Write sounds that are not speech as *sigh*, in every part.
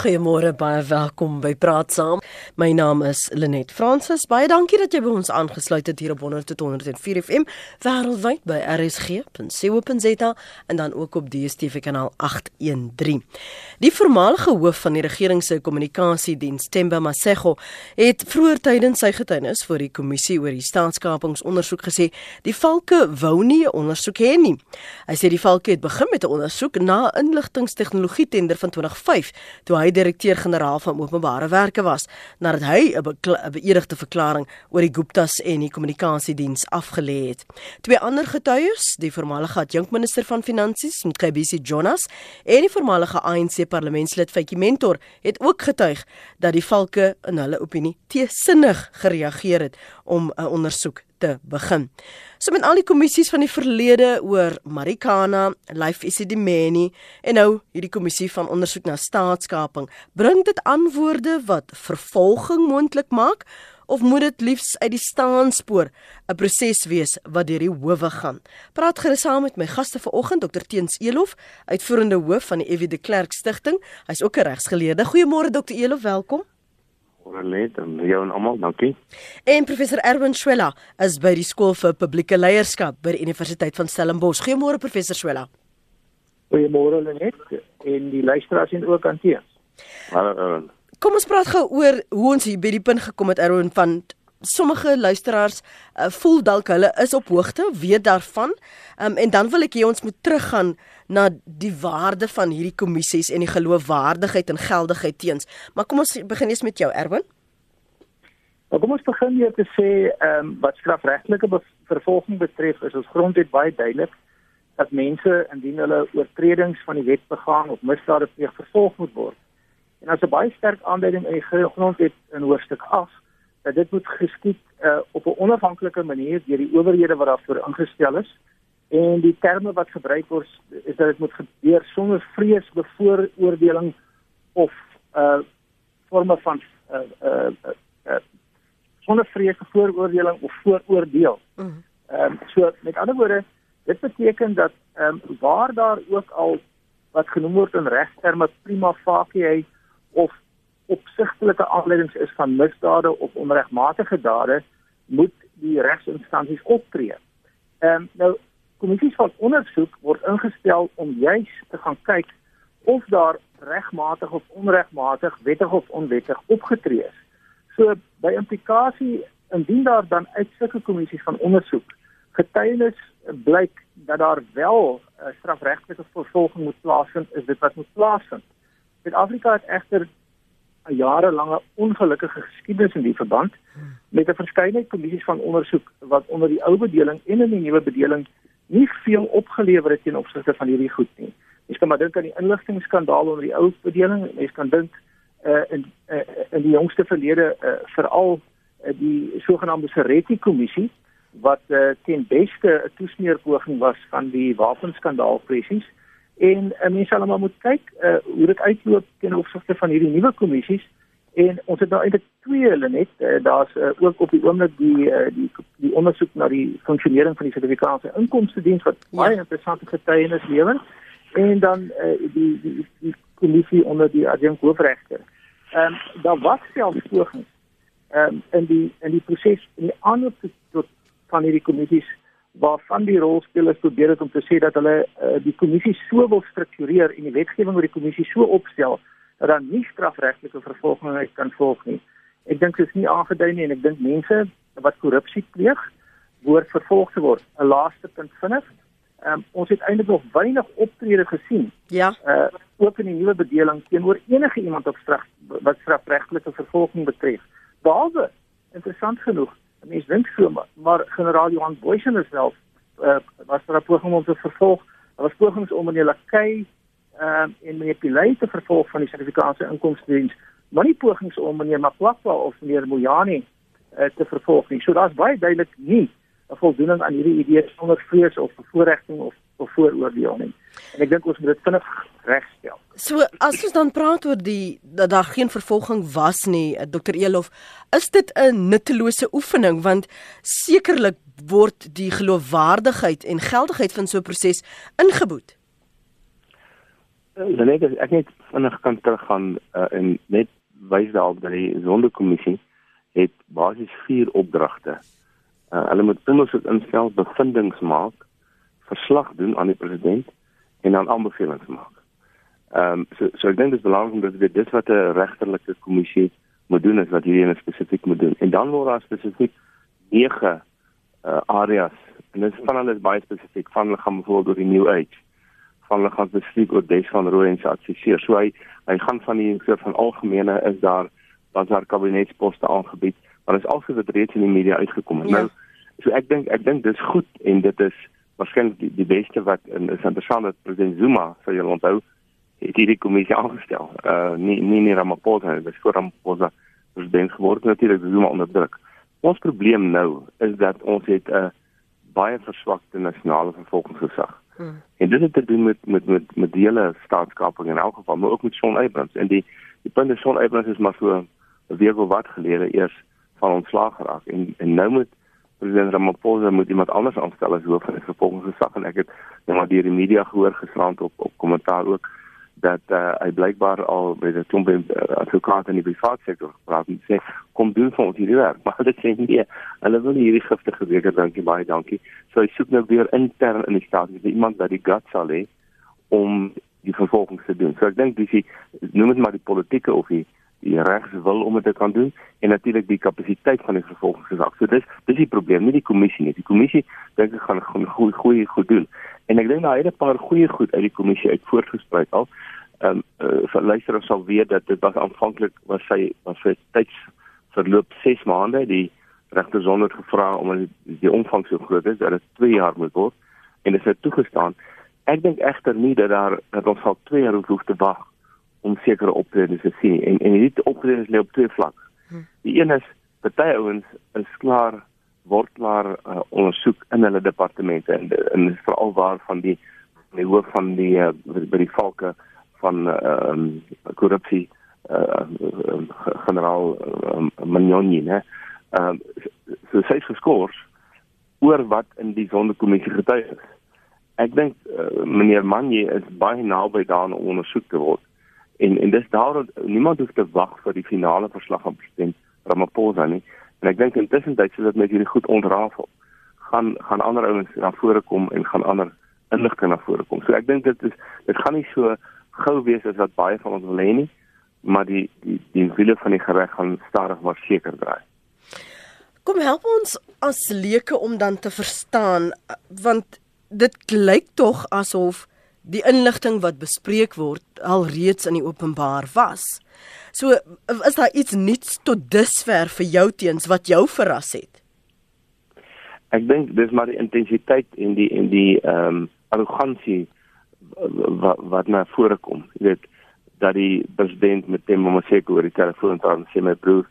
Goeiemôre, baie welkom by Praat Saam. My naam is Lenet Fransis. Baie dankie dat jy by ons aangesluit het hier op 100.104 FM wêreldwyd by rsg.co.za en dan ook op DStv kanaal 813. Die voormalige hoof van die regering se kommunikasiediens, Temba Masego, het vroeër tydens sy getuienis voor die kommissie oor die staatskapingsondersoek gesê die valke wou nie 'n ondersoek hê nie. Hy sê die valke het begin met 'n ondersoek na inligtingstegnologie tender van 2005 toe hy direkteur-generaal van openbare werke was nadat hy 'n beëdigde verklaring oor die Guptas en die kommunikasiediens afgelê het. Twee ander getuies, die voormalige adjunkminister van finansies, Mkhebisi Jonas, en die voormalige ANC parlementslid Faitjie Mentor, het ook getuig dat die valke in hulle opinie teesinnig gereageer het om 'n ondersoek te begin. So met al die kommissies van die verlede oor Marikana, Life Isidimeni en nou hierdie kommissie van ondersoek na staatskaping, bring dit antwoorde wat vervolging moontlik maak of moet dit liefs uit die staanspoor 'n proses wees wat deur die howe gaan. Praat gerus saam met my gaste vanoggend Dr Teens Elof, uitvoerende hoof van die EW de Klerk Stichting. Hy's ook 'n regsgeleerde. Goeiemôre Dr Elof, welkom. Orlet en jou en almal, dankie. En professor Erwin Swela is by die skool vir publieke leierskap by die Universiteit van Stellenbosch. Goeiemôre professor Swela. Goeiemôre Lenet en die luisteraars en ook aan teens. Hallo Erwin. Kom ons praat gou oor hoe ons hier by die punt gekom het Erwin van sommige luisteraars uh, voel dalk hulle is op hoogte, weet daarvan. Um, en dan wil ek hê ons moet teruggaan na die waarde van hierdie kommissies en die geloofwaardigheid en geldigheid teens. Maar kom ons begin eers met jou Erwin. Nou kom ons begin hier te sê ehm um, wat strafregtelike vervolging betref is ons grondwet baie duidelik dat mense indien hulle oortredings van die wet begaan of misdade pleeg vervolg moet word. En as 'n baie sterk aanduiding in die grondwet in hoofstuk 8 dat dit moet geskied uh, op 'n onafhanklike manier deur die owerhede wat daarvoor ingestel is en die terme wat gebruik word is dat dit moet gebeur sonder vrees bevooroordeling of uh forme van uh uh, uh, uh sonder vrees bevooroordeling of vooroordeel. Ehm um, so met ander woorde dit beteken dat ehm um, waar daar ook al wat genoem word in regterme prima facie of opsigtelike aanleidings is van misdade of onregmatige dade, moet die regsinstansies optree. Ehm um, nou kommissies van ondersoek word ingestel om juis te gaan kyk of daar regmatig of onregmatig, wettig of onwettig opgetree is. So by implikasie indien daar dan uit sulke kommissies van ondersoek getuienis blyk dat daar wel uh, strafregtelike vervolging moet plaasvind, is dit wat moet plaasvind. Suid-Afrika het egter 'n jarelange ongelukkige geskiedenis in die verband met 'n verskeidenheid kommissies van ondersoek wat onder die ou bedeling en in die nuwe bedeling nie veel opgelewer het teen opsigte van hierdie goed nie. Mens kan maar dink aan die inligtingskandaal onder die ou bedeling, mens kan dink uh, in uh, in die jongste verlede uh, veral uh, die sogenaamde Seretti kommissie wat uh, ten beste 'n toesmeerpoging was van die wapenskandaal presies en uh, mense sal maar moet kyk uh, hoe dit uitloop ten opsigte van hierdie nuwe kommissies en ons het nou eintlik twee hulle net uh, daar's uh, ook op die oomblik die, uh, die die ondersoek na die funksionering van die Suid-Afrikaanse inkomste diens wat ja. baie interessante getuienis lewer en dan uh, die, die die kommissie onder die adjunkt hoofregter. Ehm um, daar was selfs pogings ehm um, in die in die proses in die aanloop tot van hierdie kommissies waarvan die rolspelers probeer het om te sê dat hulle uh, die kommissie so wil struktureer en die wetgewing oor die kommissie so opstel dat daar nie strafregtelike vervolging uit kan volg nie. Ek dink dit is nie aangedui nie en ek dink mense wat korrupsie pleeg word vervolg te word. 'n Laaste punt vinnig. Um, ons het eintlik nog weinig optrede gesien. Ja. Uh ook in die nuwe bedeling teenoor enige iemand op straf wat strafregtelike vervolging betref. Behalwe interessant genoeg mens dink so maar, maar generaal Johan Boysen self uh, was daar 'n poging om te vervolg. Daar was pogings om meneer Lakay uh, en meneer Pilay te vervolg van die Suid-Afrikaanse Inkomstediens, maar nie pogings om meneer Makwakwa of meneer Moyani uh, te vervolg nie. So daar's baie duidelik nie 'n voldoening aan hierdie idee sonder vrees of bevoordiging of of vooroordeel nie. En ek dink ons moet dit vinnig regstel. So as ons dan praat oor die dat daar geen vervolging was nie, eh, Dr. Elof, is dit 'n nuttelose oefening want sekerlik word die geloofwaardigheid en geldigheid van so 'n proses ingeboet. Lenet ek net vinnig kan teruggaan uh, en net wys daarop dat die sondekommissie het basies vier opdragte. Uh, hulle moet ondersoek instel, bevindinge maak, verslag doen aan die president en dan aanbevelings maak. Ehm um, so so ek dink dit is belangrik dat dit dis wat 'n regterlike kommissie moet doen is wat hierdie ene spesifiek moet doen. En dan word daar spesifiek nege uh, areas en dit van hulle is baie spesifiek van hulle gaan byvoorbeeld oor die new age van hulle gaan spesifiek oor des van rooi en se adviseer. So hy hy gaan van die soort van algemene is daar dan daar kabinetsposte aangebied, maar dit is also wat reeds in die media uitgekom het. Ja. Nou so ek dink ek dink dis goed en dit is waarskynlik die, die beste wat in is interessant dat president Zuma sou jy onthou het hierdie kommissie aangestel. Uh nie nie nie Ramaphosa, dit is voor Ramaphosa president geword natuurlik Zuma onder druk. Ons probleem nou is dat ons het 'n uh, baie verswakte nasionale vervolgingsgesag. Hmm. En dit het te doen met met met met die hele staatskaping in elk geval, maar ook met Shaun Abrams en die die punt is Shaun Abrams is maar so 'n week of wat gelede eers van ontslaag geraak en en nou moet president Ramaphosa moet iemand anders aanstel as hoof van die vervolgingsgesag en ek het nou maar deur die media gehoor gisterand op op kommentaar ook dat uh, hy blykbaar al met 'n klomp uh, advokate in die private sektor gepraat en sê kom doen vir ons hierdie werk. *laughs* Maar dit sê nee hulle wil hierdie giftige weker dankie baie dankie. So hy soek nou weer intern in die staat is iemand wat die guts sal hê om die vervolging te doen. So ek dink dis noem dit maar die politieke of die die regs wil om dit te kan doen en natuurlik die kapasiteit van die vervolgingsgesag. So dis dis die probleem, nie die kommissie nie. Die kommissie dink ek gaan gaan goeie goeie goed doen. En ek dink daar het 'n paar goeie goed uit die kommissie uit voortgespruit al. Ehm um, uh, vir luisteraars sal weet dat dit was aanvanklik was sy was sy tyds verloop 6 maande die regter sonder gevra om die, die omvang so groot is dat dit 2 jaar moet word en dit is toegestaan. Ek dink egter nie dat daar dat ons al 2 jaar hoef te wag om sekere optredes te sien en en hierdie optredes lê op twee vlakke. Hm. Die een is party ouens is klaar word klaar uh, ondersoek in hulle departemente en en veral waar van die die hoof van die uh, by die valke van ehm um, korrupsie uh, uh, generaal um, Manjoni, né? Ehm um, so sy geskort oor wat in die sondekommissie getuig is. Ek dink uh, meneer Manje is baie naby daaraan om ondersoek te word en en dis daarom niemand hoef te wag vir die finale verslag van president Ramaphosa nie. En ek dink intussen tyd sodat met hierdie goed ontrafel. Gaan gaan ander ouens na vore kom en gaan ander inligting na vore kom. So ek dink dit is dit gaan nie so gou wees as wat baie van ons wil hê nie maar die die die wille van die reg gaan stadig maar seker draai. Kom help ons as leuke om dan te verstaan want dit lyk tog asof die inligting wat bespreek word al reeds in die openbaar was. So is daar iets nuuts tot dusver vir jou teens wat jou verras het? Ek dink dis maar die intensiteit en die en die ehm um, arrogansie wat wat na vore kom. Jy weet dat die president met om sê oor die telefoon dan sê my broer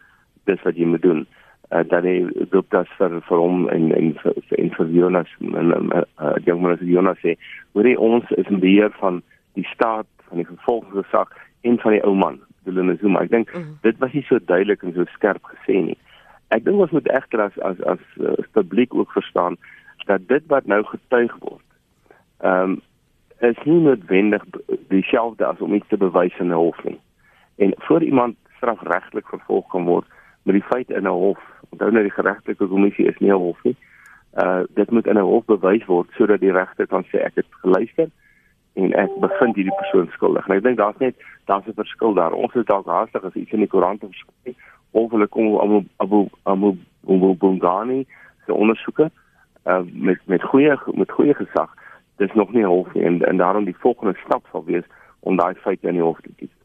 dis wat jy moet doen uh, dat hy doop das vir vir hom en en vir, vir, vir Jonas en uh, jong man as Jonas sê hoe hy ons is in beheer van die staat van die vervolgingsgesag en van die ou man Dylan Zuma. Ek dink mm -hmm. dit was nie so duidelik en so skerp gesê nie. Ek dink ons moet egter as as as uh, publiek ook verstaan dat dit wat nou getuig word ehm um, is nie noodwendig dieselfde as om iets te bewys in 'n hof nie. En voor iemand strafregtelik vervolg kan word met die feit in 'n hof onthou nou die geregtelike kommissie is nie 'n hof nie. Uh dit moet in 'n hof bewys word sodat die regter kan sê ek het geluister en ek bevind hierdie persoon skuldig. En ek dink daar's net daar's 'n verskil daar. Ons is dalk haastig as iets in die koerant verskyn of hulle kom Abu Abu Abu Bungani se ondersoeke uh met met goeie met goeie gesag. Dis nog nie hof nie en en daarom die volgende stap sal wees om daai feite in die hof te kies.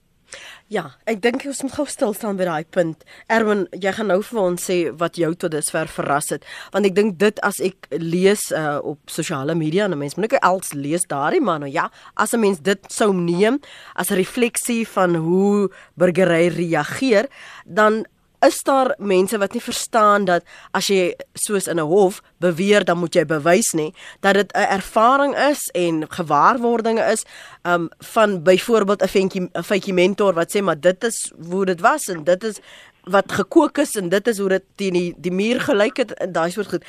Ja, ek dink ons moet gou stil staan by daai punt. Erwin, jy gaan nou vir ons sê wat jou tot dusver verras het, want ek dink dit as ek lees uh, op sosiale media en mense moet ek als lees daardie man, nou ja, as 'n mens dit sou neem as 'n refleksie van hoe burgery reageer, dan is daar mense wat nie verstaan dat as jy soos in 'n hof beweer dan moet jy bewys nie dat dit 'n ervaring is en gewaarwordinge is um van byvoorbeeld 'n ventjie 'n feitjie mentor wat sê maar dit is hoe dit was en dit is wat gekook is en dit is hoe dit teen die die muur gelyk het en daai soort goed.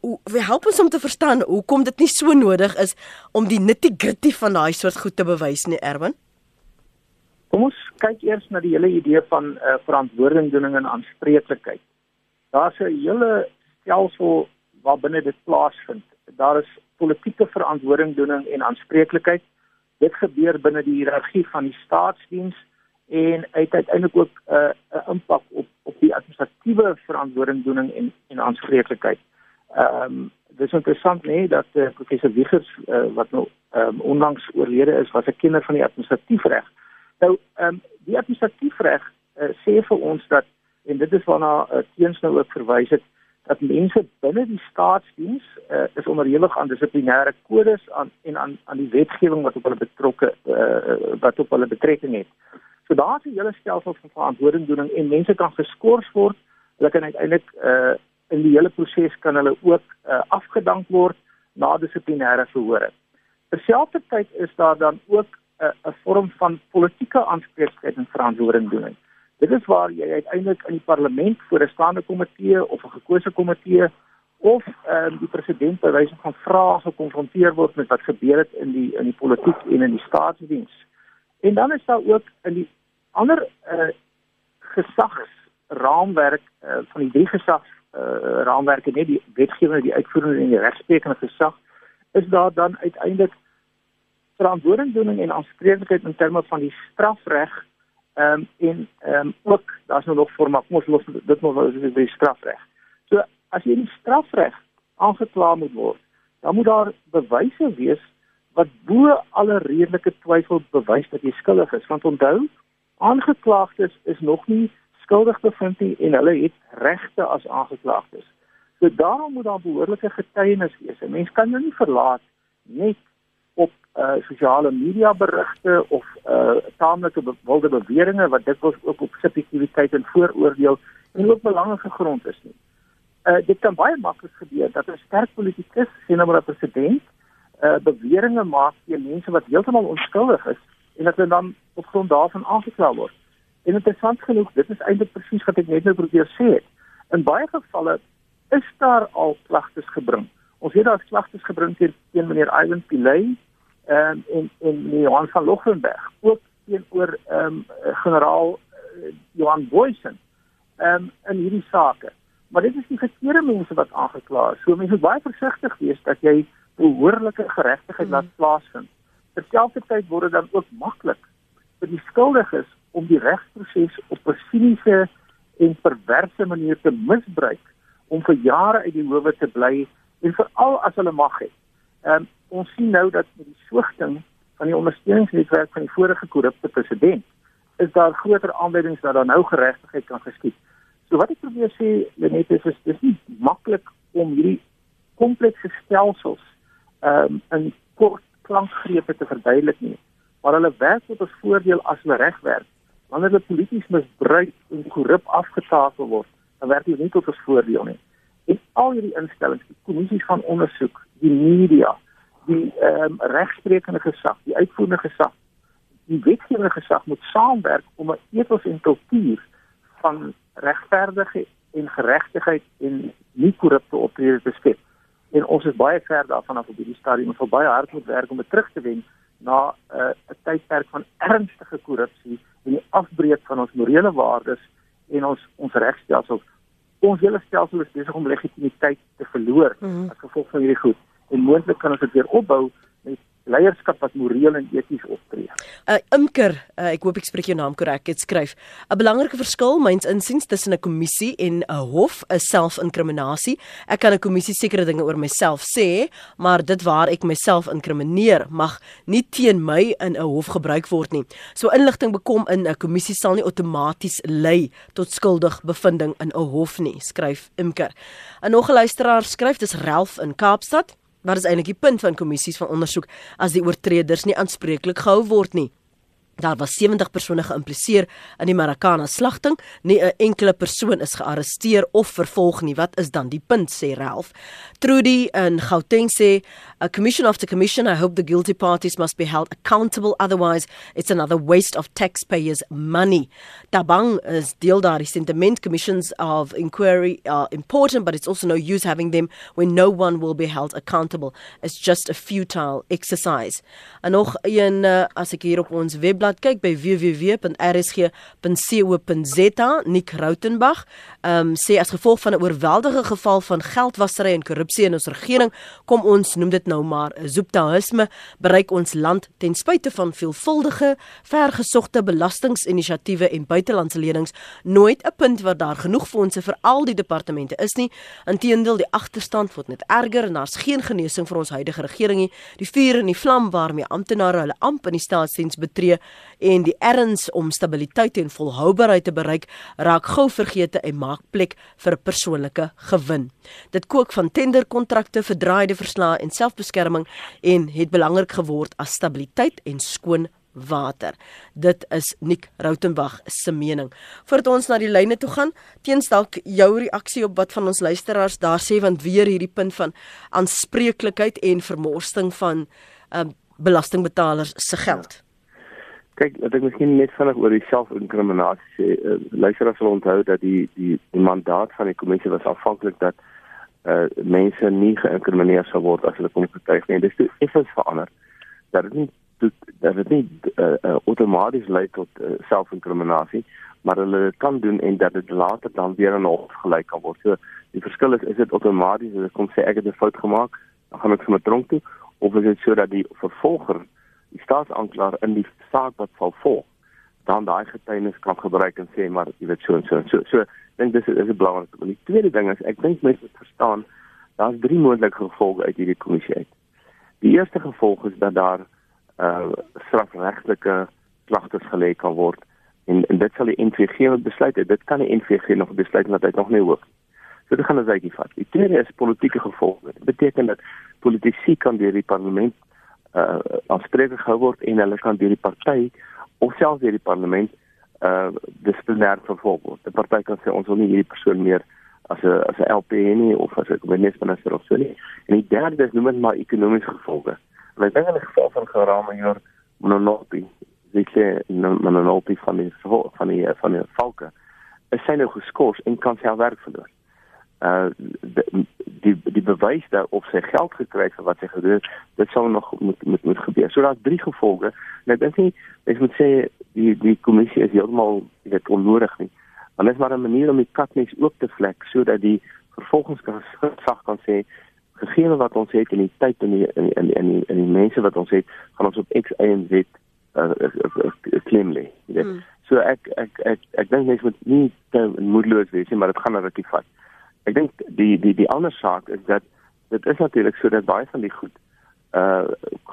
Hoe help ons om te verstaan hoekom dit nie so nodig is om die nitty-gritty van daai soort goed te bewys nie, Erwin? Kom ons kyk eers na die hele idee van uh, verantwoordingdoening en aanspreeklikheid. Daar's 'n hele stelsel waarbinne dit plaasvind. Daar is politieke verantwoordingdoening en aanspreeklikheid. Dit gebeur binne die hiërargie van die staatsdiens en het uiteindelik ook 'n uh, 'n impak op op die administratiewe verantwoordingdoening en en aanspreeklikheid. Ehm um, dis interessant nê nee, dat uh, professor Wiegers uh, wat nou um, onlangs oorlede is, was 'n kenner van die administratiefreg. Nou ehm um, die administratiefreg uh, sê vir ons dat en dit is waarna uh, teens nou ook verwys het dat mense binne die staatsdiens uh, is onderhewig aan dissiplinêre kodes aan en aan aan die wetgewing wat op hulle betrokke uh, wat op hulle betrekking het. So daar's 'n hele stelsel van verantwoordingdoening en mense kan geskort word. Hulle kan uiteindelik uh in die hele proses kan hulle ook uh, afgedank word na dissiplinêre verhore. Terselfdertyd is daar dan ook 'n 'n vorm van politieke aanspreeklikheid en verantwoordingdoening. Dit is waar jy uiteindelik in die parlement voor 'n staande komitee of 'n gekose komitee of ehm uh, die president by wyse van vrae gekonfronteer word met wat gebeur het in die in die politiek en in die staatsdiens. En dan is daar ook in die ander uh, gesagsraamwerk uh, van die gesags uh, raamwerke net die wetgewende, die uitvoerende en die regsprekende gesag is daar dan uiteindelik verantwoordingdoening en aanspreeklikheid in terme van die strafreg ehm um, en ehm um, ook daar's nou nog maar kom ons los dit nog wel is die strafreg. So as jy die strafreg aangekla moet word, dan moet daar bewyse wees wat bo alle redelike twyfel bewys dat jy skuldig is want onthou aangeklaagdes is nog nie skuldig bevind nie en hulle het regte as aangeklaagdes. So daarom moet daar behoorlike getuienis wees. 'n Mens kan jou nie verlaat net op uh sosiale media berigte of uh taamlike wilde beweringe wat dikwels ook op subjektiwiteit en vooroordeel en ook belangrike grond is nie. Uh dit kan baie maklik gebeur dat 'n sterk politikus, sien nou maar 'n president, uh beweringe maak teen mense wat heeltemal onskuldig is en dat hulle dan op grond daarvan aangekla word. En interessant genoeg, dit is eintlik presies wat ek net nou probeer sê het. In baie gevalle is daar al klagtes gebring. Ons het daar klagtes gebring teen, teen meneer Ivan Pillay um, en en Johan van Loggenberg, ook teenoor ehm um, generaal uh, Johan Boysen ehm um, in hierdie sake. Maar dit is die verkeerde mense wat aangekla is. So mense moet baie versigtig wees dat jy behoorlike geregtigheid laat hmm. plaasvind terselfdertyd word dit dan ook maklik vir die skuldiges om die regsproses op 'n siniese en perverse manier te misbruik om vir jare uit die howe te bly en veral as hulle mag het. Ehm um, ons sien nou dat met die soogting van die ondersteuningsnetwerk van die vorige korrupte president is daar groter aanwysings dat daar nou geregtigheid kan geskied. So wat ek probeer sê, Lenet is dis nie maklik om hierdie komplekse stelsels ehm um, in kort klankgrepe te verduidelik nie, maar hulle werk tot ons voordeel as hulle reg werk. Wanneer hulle polities misbruik en korrup afgetafel word, dan werk dit nie tot ons voordeel nie. En al hierdie instellings, die kommissies van ondersoek, die media, die ehm um, regsprekende gesag, die uitvoerende gesag, die wetgewende gesag moet saamwerk om 'n ethos en kultuur van regverdige en geregtigheid en nie korrupte optrede te skep en ons is baie ver daarvan af op hierdie stadium om baie hard moet werk om dit terug te wen na eh, 'n uh, tydperk van ernstige korrupsie en die afbreek van ons morele waardes en ons ons regstelsel. Ons hele stelsel is besig om legitimiteit te verloor mm -hmm. as gevolg van hierdie goed en moontlik kan ons dit weer opbou met leierskap wat moreel en eties optree. 'n uh, Imker, uh, ek hoop ek spreek jou naam korrek, het skryf: 'n Belangrike verskil myns insiens tussen 'n kommissie en 'n hof is selfinkriminasie. Ek kan 'n kommissie sekere dinge oor myself sê, maar dit waar ek myself inkrimineer mag nie teen my in 'n hof gebruik word nie. So inligting bekom in 'n kommissie sal nie outomaties lei tot skuldig bevinding in 'n hof nie, skryf Imker. 'n Nog 'n luisteraar skryf dis Ralph in Kaapstad. Wat is eintlik die punt van kommissies van ondersoek as die oortreders nie aanspreeklik gehou word nie? Daar was 70 persone geïmpliseer in die Maracana slagting. Nie 'n enkele persoon is gearresteer of vervolg nie. Wat is dan die punt sê Ralph? Trudy in Gauteng sê, "A commission after commission, I hope the guilty parties must be held accountable otherwise it's another waste of taxpayers' money." Tabang is deel daar die sentiment commissions of inquiry are important, but it's also no use having them when no one will be held accountable. It's just a futile exercise. En nog een uh, as ek hier op ons webblad laat kyk by www.rsg.co.za. Nick Rautenbach um, sê as gevolg van 'n oorweldige geval van geldwasery en korrupsie in ons regering, kom ons noem dit nou maar 'n zooptahisme, bereik ons land ten spyte van veelvuldige vergesogte belastinginisiatiewe en buitelandse lenings nooit 'n punt waar daar genoeg fondse vir al die departemente is nie. Inteendeel, die agterstand word net erger en daar's geen genesing vir ons huidige regering nie. Die vuur en die vlam waarmee amptenare hulle amp in die staatsdiens betree en die erns om stabiliteit en volhoubaarheid te bereik, raak gou vergete en maak plek vir persoonlike gewin. Dit kook van tenderkontrakte, verdraaide verslae en selfbeskerming en het belangrik geword as stabiliteit en skoon water. Dit is Nick Rautenbach se mening. Voordat ons na die lyne toe gaan, teens dalk jou reaksie op wat van ons luisteraars daar sê want weer hierdie punt van aanspreeklikheid en vermorsting van um, belastingbetalers se geld. Kyk, wat ek miskien net vinnig oor die selfinkriminasie sê, uh, luisteraars sal onthou dat die die die mandaat van die kommissie was afhanklik dat uh mense nie geïnkrimineer sou word as hulle kom getuig nie. Dis toe effens verander dat dit nie dat dit nie uh, uh, outomaties lei tot uh, selfinkriminasie, maar hulle kan doen en dat dit later dan weer aan hof gelyk kan word. So die verskil is is dit outomaties as ek kom sê ek het 'n fout gemaak, dan gaan ek sommer tronk toe of is dit sodat die vervolger, die staatsanklaer in die saak wat sal volg, dan daai getuienis kan gebruik en sê maar jy weet so en so en so. So dink dis is 'n belangrike punt. Die tweede ding is ek dink mense moet verstaan daar's drie moontlike gevolge uit hierdie kommissie uit. Die eerste gevolg is dat daar uh strafregtelike klagtes gelê kan word en en dit sal die NVG besluit. Dit kan die NVG nog besluit dat hy nog nie hoef. So dit gaan ons uitgie vat. Die tweede is politieke gevolge. Dit beteken dat politici kan deur die parlement uh afsprake gehou word en hulle kan deur die party of selfs deur die parlement uh disiplinêr vervolg word. Die party kan sê ons wil nie hierdie persoon meer as 'n as 'n LP nie of as 'n minister of so nie. En die derde is noem dit maar ekonomiese gevolge. En ek dink in die geval van Geramayor Mononopi, sê Mononopi van die van die van die valke, is sy nou geskort en kan sy werk verloor. Uh die die, die bewys dat of sy geld gekry het vir wat sy gedoen het, dit sal nog moet moet moet gebeur. So daar's drie gevolge. En ek dink nie ek moet sê die die kommissie is heeltemal dit onnodig nie. Dit is maar 'n manier om die katnies oop te vlek sodat die vervolgingsgesag kan sê gegee wat ons het in die tyd en die in in in die, in die mense wat ons het, gaan ons op X Y en Z uh, uh, uh, klim lê. Hmm. So ek ek ek ek dink mense moet nie te moedeloos wees nie, maar dit gaan 'n rukkie vat. Ek dink die die die ander saak is dat dit is natuurlik so dat baie van die goed uh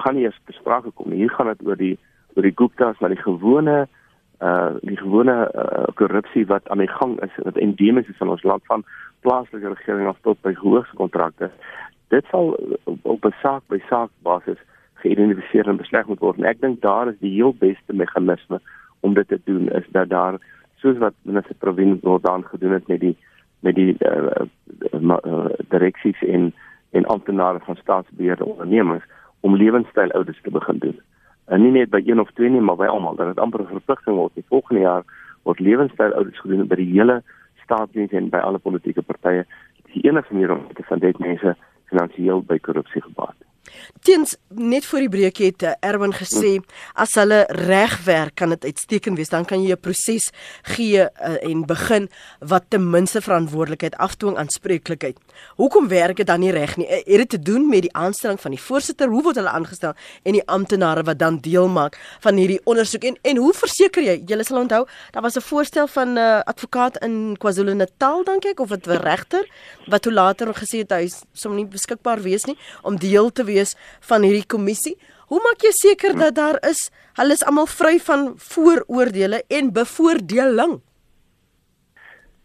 gaan eers besprake kom. Hier gaan dit oor die oor die Gupta's, maar die gewone uh die gewone uh, korrupsie wat aan die gang is wat endemies is in ons land van plaaslike regering af tot by hoogste kontrakte dit sal op 'n saak by saak basis geïdentifiseer en besleg moet word. En ek dink daar is die heel beste meganisme om dit te doen is dat daar soos wat minister Provin Gordhan gedoen het met die met die uh, uh, direksies en en amptenare van staatsbeheerde ondernemings om lewenstyl audits te begin doen. En nie net by een of twee nie, maar by almal. Dat dit amper 'n verpligting word. Die volgende jaar word lewenstyl audits gedoen by die hele staatsdiens en by alle politieke partye. Dit is die enigste manier om te vind dit mense finansiëel by korrupsie gebaat. Teens net voor die breek het eh, Erwin gesê as hulle reg werk kan dit uitstekend wees dan kan jy 'n proses gee uh, en begin wat ten minste verantwoordelikheid afdwing aanspreeklikheid. Hoekom werk dit dan nie reg nie? Eh, het dit te doen met die aanstelling van die voorsitter, hoe word hulle aangestel en die amptenare wat dan deel maak van hierdie ondersoek en en hoe verseker jy? Jy sal onthou, daar was 'n voorstel van 'n uh, advokaat in KwaZulu-Natal dink ek of dit 'n regter wat toe later gesê het hy som nie beskikbaar wees nie om deel te wees wees van hierdie kommissie. Hoe maak jy seker dat daar is hulle is almal vry van vooroordeele en bevoordeling?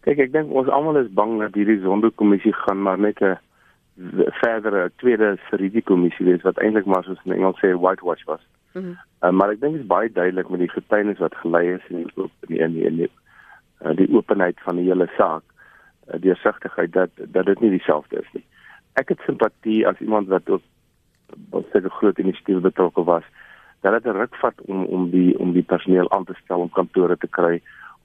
Kyk, ek dink ons almal is bang dat hierdie sondekommissie gaan maar net 'n verdere tweede risikokommissie wees wat eintlik maar soos in Engels sê whitewash was. Mm -hmm. uh, maar ek dink dit is baie duidelik met die getuienis wat gelei is en die oop in die in die, in die, uh, die openheid van die hele saak, uh, die sigtigheid dat dat dit nie dieselfde is nie. Ek het simpatie as iemand wat ook wat seker groot inisiatief betrokke was dat dit 'n ruk vat om om die om die personeel aan te stel om kantore te kry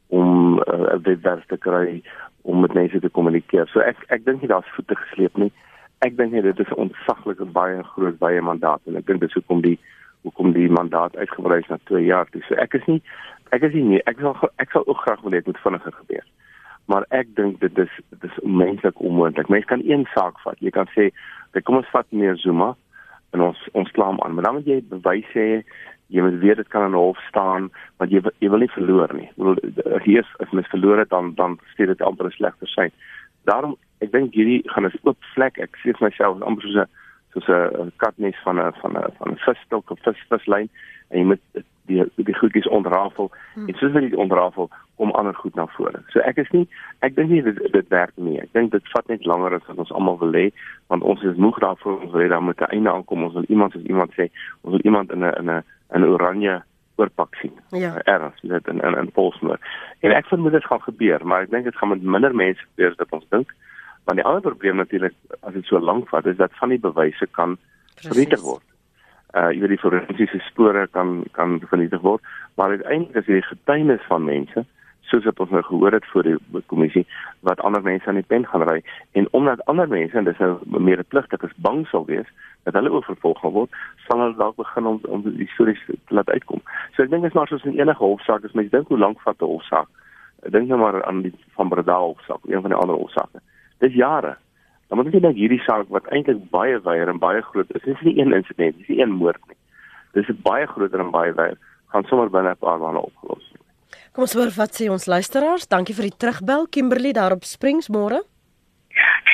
om uh, 'n uh, webwerf te kry om met mense te kommunikeer. So ek ek dink nie daar's voete gesleep nie. Ek dink net dit is 'n ontsaglike baie groot baie mandaat en ek dink dis hoekom die hoekom die mandaat uitgebrei is na 2 jaar. Toe. So ek is nie ek is nie ek sal ek sal ook graag wil hê dit moet vinniger gebeur. Maar ek dink dit is dit is menslik onmoontlik. Mense kan een saak vat. Jy kan sê, "Kom ons vat meer Zuma en ons ons klaam aan." Maar dan moet jy bewys hê jy moet weet dit kan in 'n hof staan want jy jy wil nie verloor nie. Ek bedoel hier is as mens verloor het dan dan steek dit amper 'n slegter sein. Daarom ek dink hierdie gaan 'n oop vlek. Ek sê vir myself amper soos 'n soos 'n katnes van 'n van 'n van 'n visstok of vis vislyn en jy moet die die goedjies ontrafel hmm. en soos jy dit ontrafel kom ander goed na vore. So ek is nie ek dink nie dit dit werk nie. Ek dink dit vat net langer as wat ons almal wil hê want ons is moeg daarvoor ons wil hê daar moet 'n einde aankom. Ons wil iemand soos iemand sê, ons wil iemand in 'n in 'n 'n oranje oorpak sien. Ja. Erns, dit in in in Polsmoor. En ek vermoed dit gaan gebeur, maar ek dink dit gaan met minder mense gebeur as wat ons dink. Want die ander probleem natuurlik as dit so lank vat is dat van die bewyse kan vernietig word. Uh jy weet die forensiese spore kan kan vernietig word, maar uiteindelik is die getuienis van mense soos wat ons nou gehoor het voor die kommissie wat ander mense aan die pen gaan ry en omdat ander mense en dis nou meer pligtig is bang sal wees dat hulle ook vervolg gaan word, sal hulle dalk begin om om die stories te laat uitkom. So ek dink dit is maar soos in enige hofsaak, as mens dink hoe lank vat 'n hofsaak. Dink net maar aan die van Breda hofsaak, een van die ander hofsaake. Dis jare. Dan moet jy dink hierdie saak wat eintlik baie wyer en baie groot is. Dis nie een insident, dis nie een moord nie. Dis baie groter en baie wyer. Gaan sommer binne 'n paar maande opgelos word. Kom ons hoor wat sê ons luisteraars. Dankie vir die terugbel Kimberley daar op Springsmore.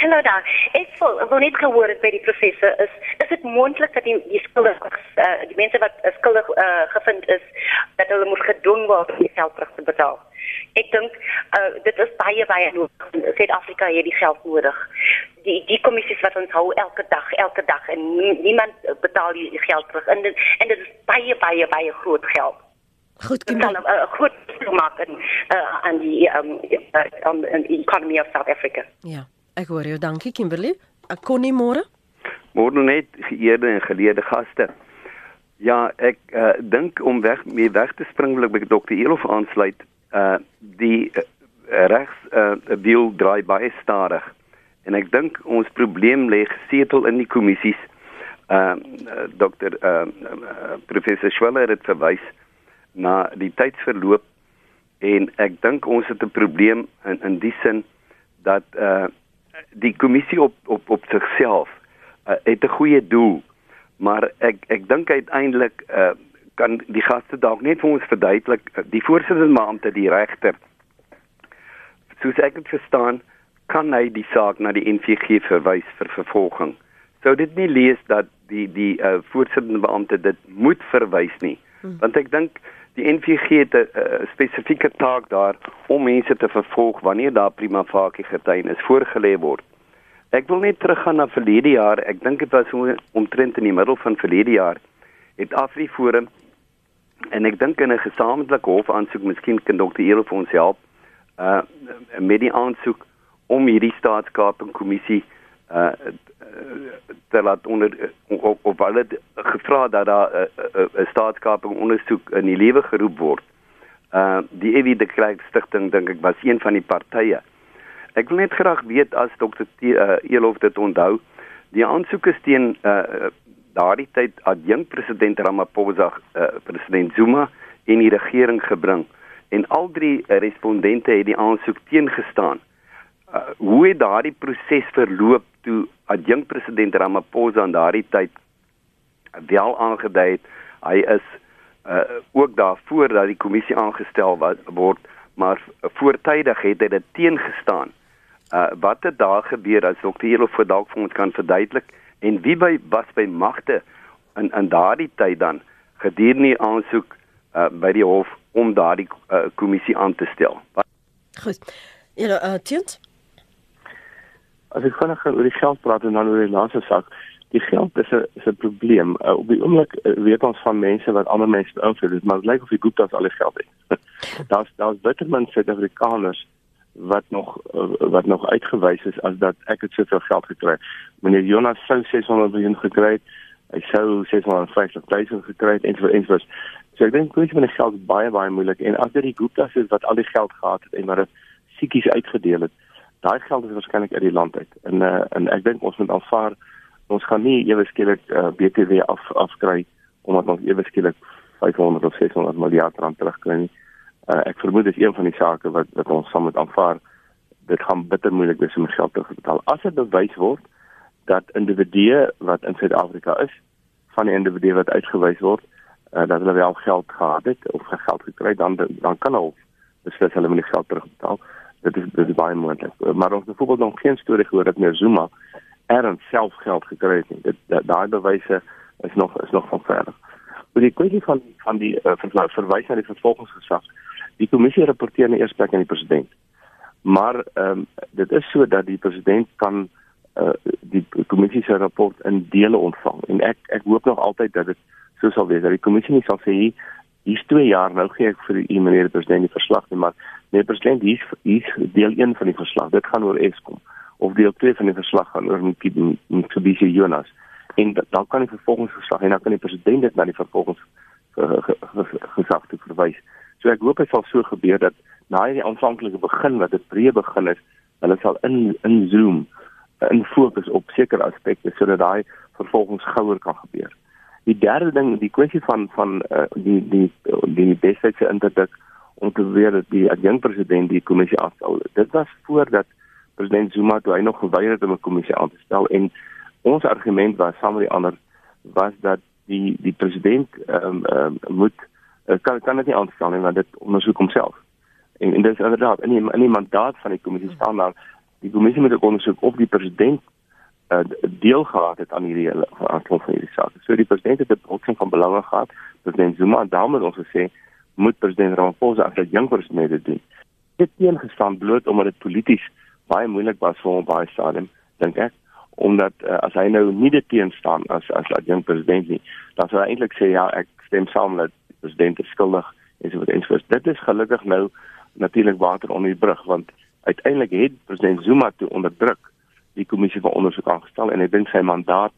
Hallo daar. Ek voel, wat net gehoor het by die professor is, is dit moontlik dat die, die skuldiges, uh, die mense wat uh, skuldig uh, gevind is, dat hulle moet gedwing word om die geld terug te betaal? Ek dink uh, dit is baie baie nodig. Suid-Afrika het die geld nodig. Die die kommissies wat ons hou elke dag, elke dag en niemand betaal die geld terug. En dit, en dit is baie baie baie groot geld. Goed, Kim. Dan 'n uh, groot maak in uh, aan die um, uh, on the economy of South Africa. Ja. Ek hoor jou, dankie Kimberley. Ek kon nie môre. Môre net geëerde en geleerde gaste. Ja, ek uh, dink om weg mee weg te spring wil ek by Dr. Elof aansluit. Uh die uh, regs uh wiel draai baie stadig. En ek dink ons probleem lê gesetel in die kommissies. Uh Dr. Uh, uh professor Schweller het verwys na die tydsverloop en ek dink ons het 'n probleem in in die sin dat uh die kommissie op op op sigself uh, het 'n goeie doel, maar ek ek dink uiteindelik uh, kan die gaste dalk net vir ons verduidelik uh, die voorsitter beampte die regter soos ek dit verstaan kan hy die saak na die NVG verwys vir vervolging. Sou dit nie lees dat die die uh, voorsitter beampte dit moet verwys nie, hmm. want ek dink die NVG het 'n uh, spesifieke taak daar om mense te vervolg wanneer daar prima facie getuienis voorgelê word. Ek wil net teruggaan na verlede jaar. Ek dink dit was omtrent in die middel van verlede jaar het Afriforum en ek dink in 'n gesamentlike hof aansoek, miskien kan dokter Eero vir ons help, uh met die aansoek om hierdie staatskaping kommissie uh te laat onder op op hulle gevra dat daar 'n uh, 'n uh, staatskaping ondersoek in die lewe geroep word. Uh die EW de Klerk stigting dink ek was een van die partye. Ek wil net graag weet as dokter uh, Elof dit onthou, die aansoek is teen uh daardie tyd adjunk president Ramaphosa, uh, president Zuma en die regering gebring. En al drie respondente het die aansoek teengestaan. Uh, hoe het daardie proses verloop toe adjunk president Ramaphosa aan daardie tyd wel aangedui het? Hy is uh, ook daarvoor dat die kommissie aangestel word maar voortydig het hy dit teengestaan. Uh, wat het daar gebeur? As dokter vir dalk vir ons kan verduidelik en wie by was by magte in in daardie tyd dan gedurende aansoek uh, by die hof om daardie uh, kommissie aan te stel goed ja uh, tjent as ek vinnig oor die geld praat en dan oor die laaste sak, die geld is 'n is 'n probleem. Uh, op die oomblik uh, weet ons van mense wat ander mense beïnvloed maar dit lyk of die Gupta's al die geld het. *laughs* daar's daar's bitter min Suid-Afrikaners wat nog wat nog uitgewys is as dat ek het soveel geld gekry. Meneer Jonas sou 600 miljoen gekry het. Hy sou 650 000 gekry het en so en so. Ek dink kwessie van die geld baie baie moeilik en as dit die Gupta's is wat al die geld gehad het en maar dit siekies uitgedeel het daai geld is waarskynlik uit die land uit. En uh, en ek dink ons moet aanvaar ons gaan nie ewe skielik uh, BTW af afkry omdat ons ewe skielik 500 of 600 miljard rand terugkry nie. Uh, ek vermoed dis een van die sake wat wat ons saam moet aanvaar. Dit gaan bitter moeilik wees om geld te betaal. As dit bewys word dat individue wat in Suid-Afrika is, van die individue wat uitgewys word, uh, dat hulle wel geld gehad het of geld gekry dan dan kan hulle beslis hulle moet die geld terugbetaal. Dit is dit is baie moontlik. Maar ons het byvoorbeeld nog geen storie gehoor dat meneer Zuma erns self geld gekry het nie. Dit daai bewyse is nog is nog van verder. Oor die kwessie van van die uh, verwys na die vervolgingsgesag. Die kommissie rapporteer in eerste plek aan die president. Maar ehm um, dit is so dat die president kan uh, die kommissie se rapport in dele ontvang en ek ek hoop nog altyd dat dit so sal wees dat die kommissie nie sal sê hier's 2 jaar nou gee ek vir die meneer die president die verslag nie maar nee president hier's hier's deel 1 van die verslag dit gaan oor Eskom of deel 2 van die verslag gaan oor Mitsubishi Jonas en dan kan die vervolgingsverslag en dan kan die president dit na die vervolgings gesag te verwys. So ek hoop dit sal so gebeur dat na die aanvanklike begin wat dit breë begin is, hulle sal in in zoom in fokus op sekere aspekte sodat daai vervolgings gouer kan gebeur. Die derde ding, die kwessie van van uh, die die die bestyds interdik om te weer dat die adjunkt president die kommissie afstel. Dit was voordat president Zuma toe hy nog geweier het om 'n kommissie aan te stel en ons argument was saam met die ander was dat die die president ehm um, um, moet kan kan dit nie aanstel nie want dit ondersoek homself. En en dit is inderdaad in die in die mandaat van die kommissie staan daar die kommissie moet ondersoek of die president uh, deel gehad het aan hierdie aantal van hierdie sake. So die president het 'n botsing van belang gehad. President Zuma het daarmee ons gesê moet president Ramaphosa as 'n jong president dit doen. Dit teengestaan bloot omdat dit polities baie moeilik was vir hom baie stadium dink ek omdat uh, as hy nou nie dit teenstaan as as 'n jong president nie dan sou hy eintlik sê ja ek stem saam dat president skuldig is wat eens was dit is gelukkig nou natuurlik water onder die brug want uiteindelik het president Zuma toe onderdruk die kommissie van ondersoek aangestel en ek dink sy mandaat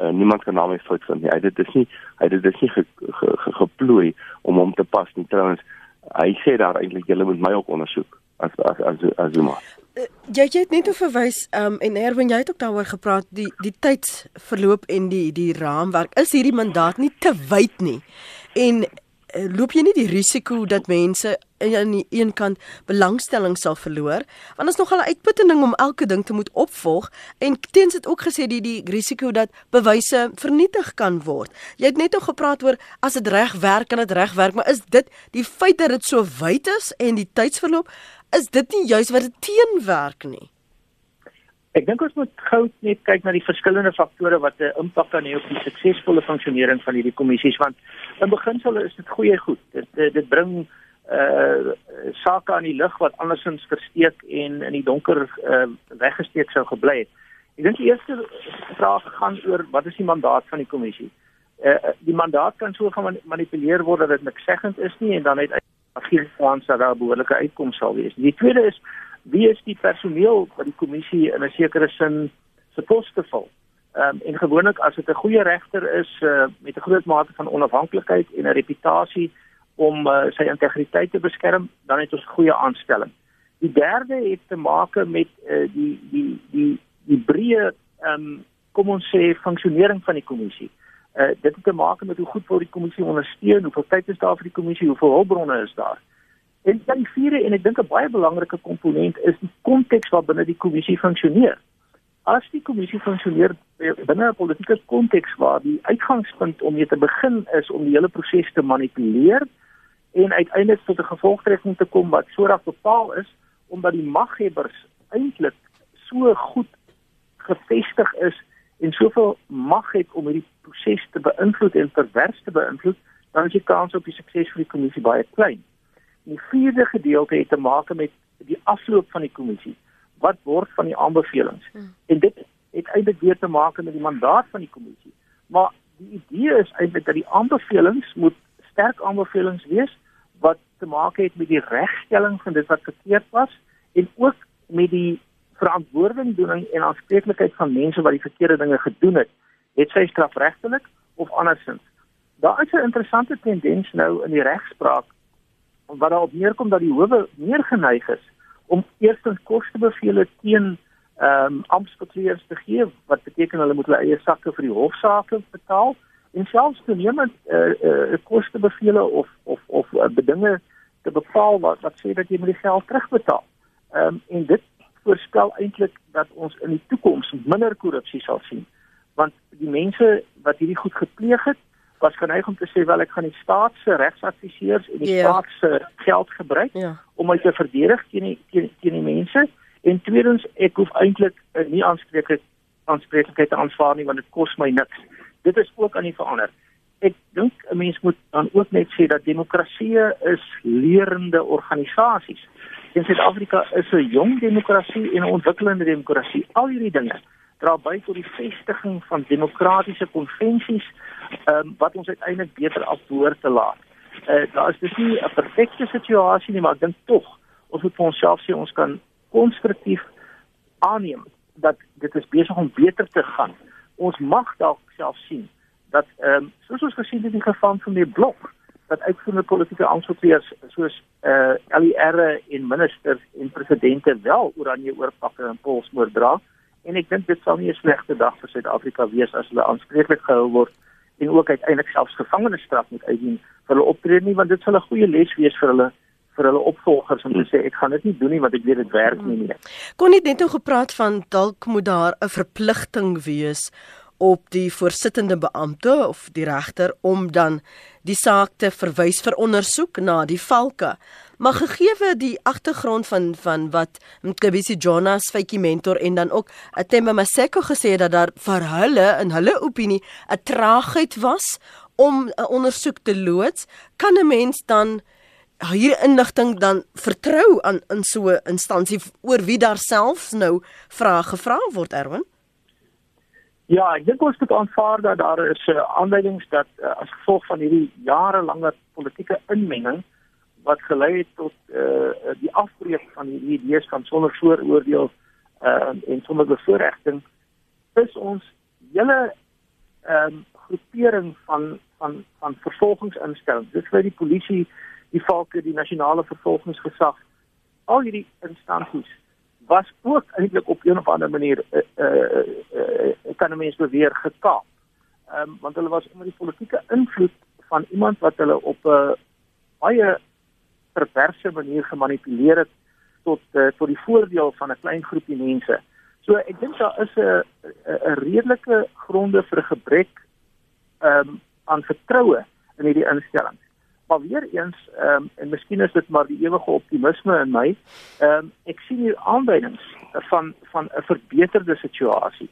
uh, niemand kan daarmee fout vind nie. Hy dit is nie hy dit is nie ge, ge, ge, geplooi om hom te pas nie. Trouwens hy sê daar eintlik julle moet my ook ondersoek as as as, as Zuma. Uh, jy jy het net oor verwys um, en Erwin jy het ook daaroor gepraat die die tydsverloop en die die raamwerk is hierdie mandaat nie te wyd nie. En uh, loop jy nie die risiko dat mense aan die een kant belangstelling sal verloor want dit is nogal 'n uitputtending om elke ding te moet opvolg en teens het ook gesê die die risiko dat bewyse vernietig kan word. Jy het net ook gepraat oor as dit reg werk kan dit reg werk, maar is dit die feit dat dit so wyd is en die tydsverloop is dit nie juis wat dit teenwerk nie? Ek dink ons moet gou net kyk na die verskillende faktore wat 'n impak kan hê op die suksesvolle funksionering van hierdie kommissies want in beginsel is dit goeie goed. Dit dit, dit bring uh sake aan die lig wat andersins versteek en in die donker uh weggesteek sou gebly het. Ek dink die eerste vraag gaan oor wat is die mandaat van die kommissie? Uh die mandaat kan so gemanipuleer word dat dit niks seggend is nie en dan het geen kans dat daar 'n behoorlike uitkoms sal wees. Die tweede is wie is die personeel wat die kommissie in 'n sekere sin supposed te vul? Ehm um, en gewoonlik as dit 'n goeie regter is uh, met 'n groot mate van onafhanklikheid en 'n reputasie om uh, sy integriteit te beskerm, dan het ons goeie aanstelling. Die derde het te maak met uh, die die die die breë ehm um, kom ons sê funksionering van die kommissie. Uh, dit het te maak met hoe goed word die kommissie ondersteun, hoeveel tyd is daar vir die kommissie, hoeveel hulpbronne is daar. En dan die vierde en ek dink 'n baie belangrike komponent is die konteks waarbinne die kommissie funksioneer. As die kommissie funksioneer binne 'n politieke konteks waar die uitgangspunt om mee te begin is om die hele proses te manipuleer en uiteindelik tot 'n gevolgtrekking te kom wat soorag bepaal is omdat die maghebbers eintlik so goed gefestig is en soveel mag het om hierdie proses te beïnvloed en pervers te beïnvloed, dan is die kans op die sukses van die kommissie baie klein. Die vierde gedeelte het te maak met die afloop van die kommissie. Wat word van die aanbevelings? Hmm. En dit het eintlik weer te maak met die mandaat van die kommissie. Maar die idee is eintlik dat die aanbevelings moet sterk aanbevelings wees wat te maak het met die regstelling van dit wat verkeerd was en ook met die verantwoordingdoening en aanspreeklikheid van mense wat die verkeerde dinge gedoen het, het sy strafregtelik of andersins. Daar is 'n interessante tendens nou in die regspraak wat daarop neerkom dat die howe meer geneig is om eerstens kostebevele teen ehm um, amptspatrueurs te gee wat beteken hulle moet hulle eie sakke vir die hofsaake betaal en selfs toenemend eh uh, uh, kostebevele of of of uh, bedinge te bepaal wat wat sê dat jy moet die geld terugbetaal. Ehm um, en dit voorspel eintlik dat ons in die toekoms minder korrupsie sal sien want die mense wat hierdie goed gepleeg het was geneig om te sê wel ek gaan die staat se regsadviseurs en die ja. staat se geld gebruik ja. om my te verdedig teen die teen, teen die mense en tweedens ek hoef eintlik uh, nie aanspreeklik aanspreeklikheid te aanvaar nie want dit kos my niks. Dit is ook aan die verander. Ek dink 'n mens moet dan ook net sê dat demokrasie is leerende organisasies. In Suid-Afrika is 'n jong demokrasie en 'n ontwikkelende demokrasie. Al hierdie dinge dra by tot die vestiging van demokratiese konvensies um, wat ons uiteindelik beter afhoor te laat. Uh, daar is dus nie 'n perfekte situasie nie, maar ek dink tog ons moet vir onsself sê ons kan konstruktief aanneem dat dit is besig om beter te gaan. Ons mag dalk self sien dat ehm um, soos ons gesien het in die geval van die blok dat uitvoerende politieke aansoekers soos eh uh, LER en ministers en presidente wel oranje oorpakke en polsmoor dra en ek dink dit sal nie 'n slegte dag vir Suid-Afrika wees as hulle aanspreeklik gehou word en ook uiteindelik selfs gevangenisstraf moet uitdien vir hulle optrede nie want dit sal 'n goeie les wees vir hulle vir hulle opvolgers om te sê ek gaan dit nie doen nie want ek weet dit werk nie nie. Kon nie net nou gepraat van dalk moet daar 'n verpligting wees op die voorsittende beampte of die regter om dan die saak te verwys vir ondersoek na die valke. Maar gegee die agtergrond van van wat Mkhabisi Jonas Faiki mentor en dan ook Atemba Maseko gesê het dat daar vir hulle in hulle opinie 'n traagheid was om 'n ondersoek te loods, kan 'n mens dan hier inligting dan vertrou aan in so 'n instansie oor wie daar selfs nou vrae gevra word Erwin? Ja, ek dink ons moet aanvaar dat daar is uh, aanduidings dat uh, as gevolg van hierdie jarelange politieke inmenging wat gelei het tot uh, die afbreek van hierdie idees van sonder vooroordeel uh, en sonder bevoordiging is ons hele ehm um, groepering van van van vervolgingsinstellings. Dit is die polisie, die valke, die nasionale vervolgingsgesag, al hierdie instansies was ook eintlik op 'n of ander manier eh uh, uh, uh, kan mense beweer gekaap. Ehm um, want hulle was onder die politieke invloed van iemand wat hulle op 'n uh, baie perverse manier gemanipuleer het tot uh, tot die voordeel van 'n klein groepie mense. So ek dink daar is 'n 'n redelike gronde vir gebrek ehm um, aan vertroue in hierdie instellings. Maar weer eens ehm um, en miskien is dit maar die ewige optimisme in my. Ehm um, ek sien hier aanduidings van van 'n verbeterde situasie.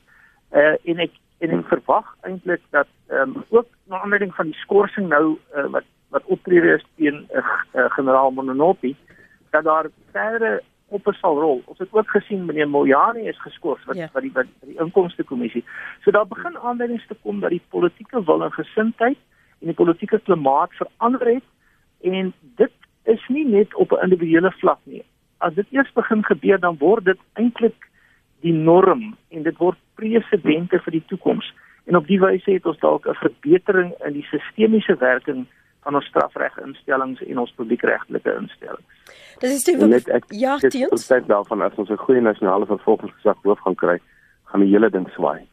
Uh en ek en ek verwag eintlik dat ehm um, ook na aanleiding van die skorsing nou uh, wat wat optrede is teen 'n uh, uh, generaal Mononopi dat daar verdere op sal rol. Ons het ook gesien meneer Moyani is geskort wat ja. wat die wat die inkomste kommissie. So daar begin aanduidings te kom dat die politieke wil en gesindheid en die politieke klimaat verander het en dit is nie net op 'n individuele vlak nie. As dit eers begin gebeur dan word dit eintlik die norm en dit word presedente vir die toekoms. En op die wyse het ons dalk 'n verbetering in die sistemiese werking van ons strafreginstellings en ons publiekregtelike instellings. Dis is steeds net ek ja, dit sê daarvan as ons 'n goeie nasionale vervolgingsgesag hoof gaan kry, gaan die hele ding swaai.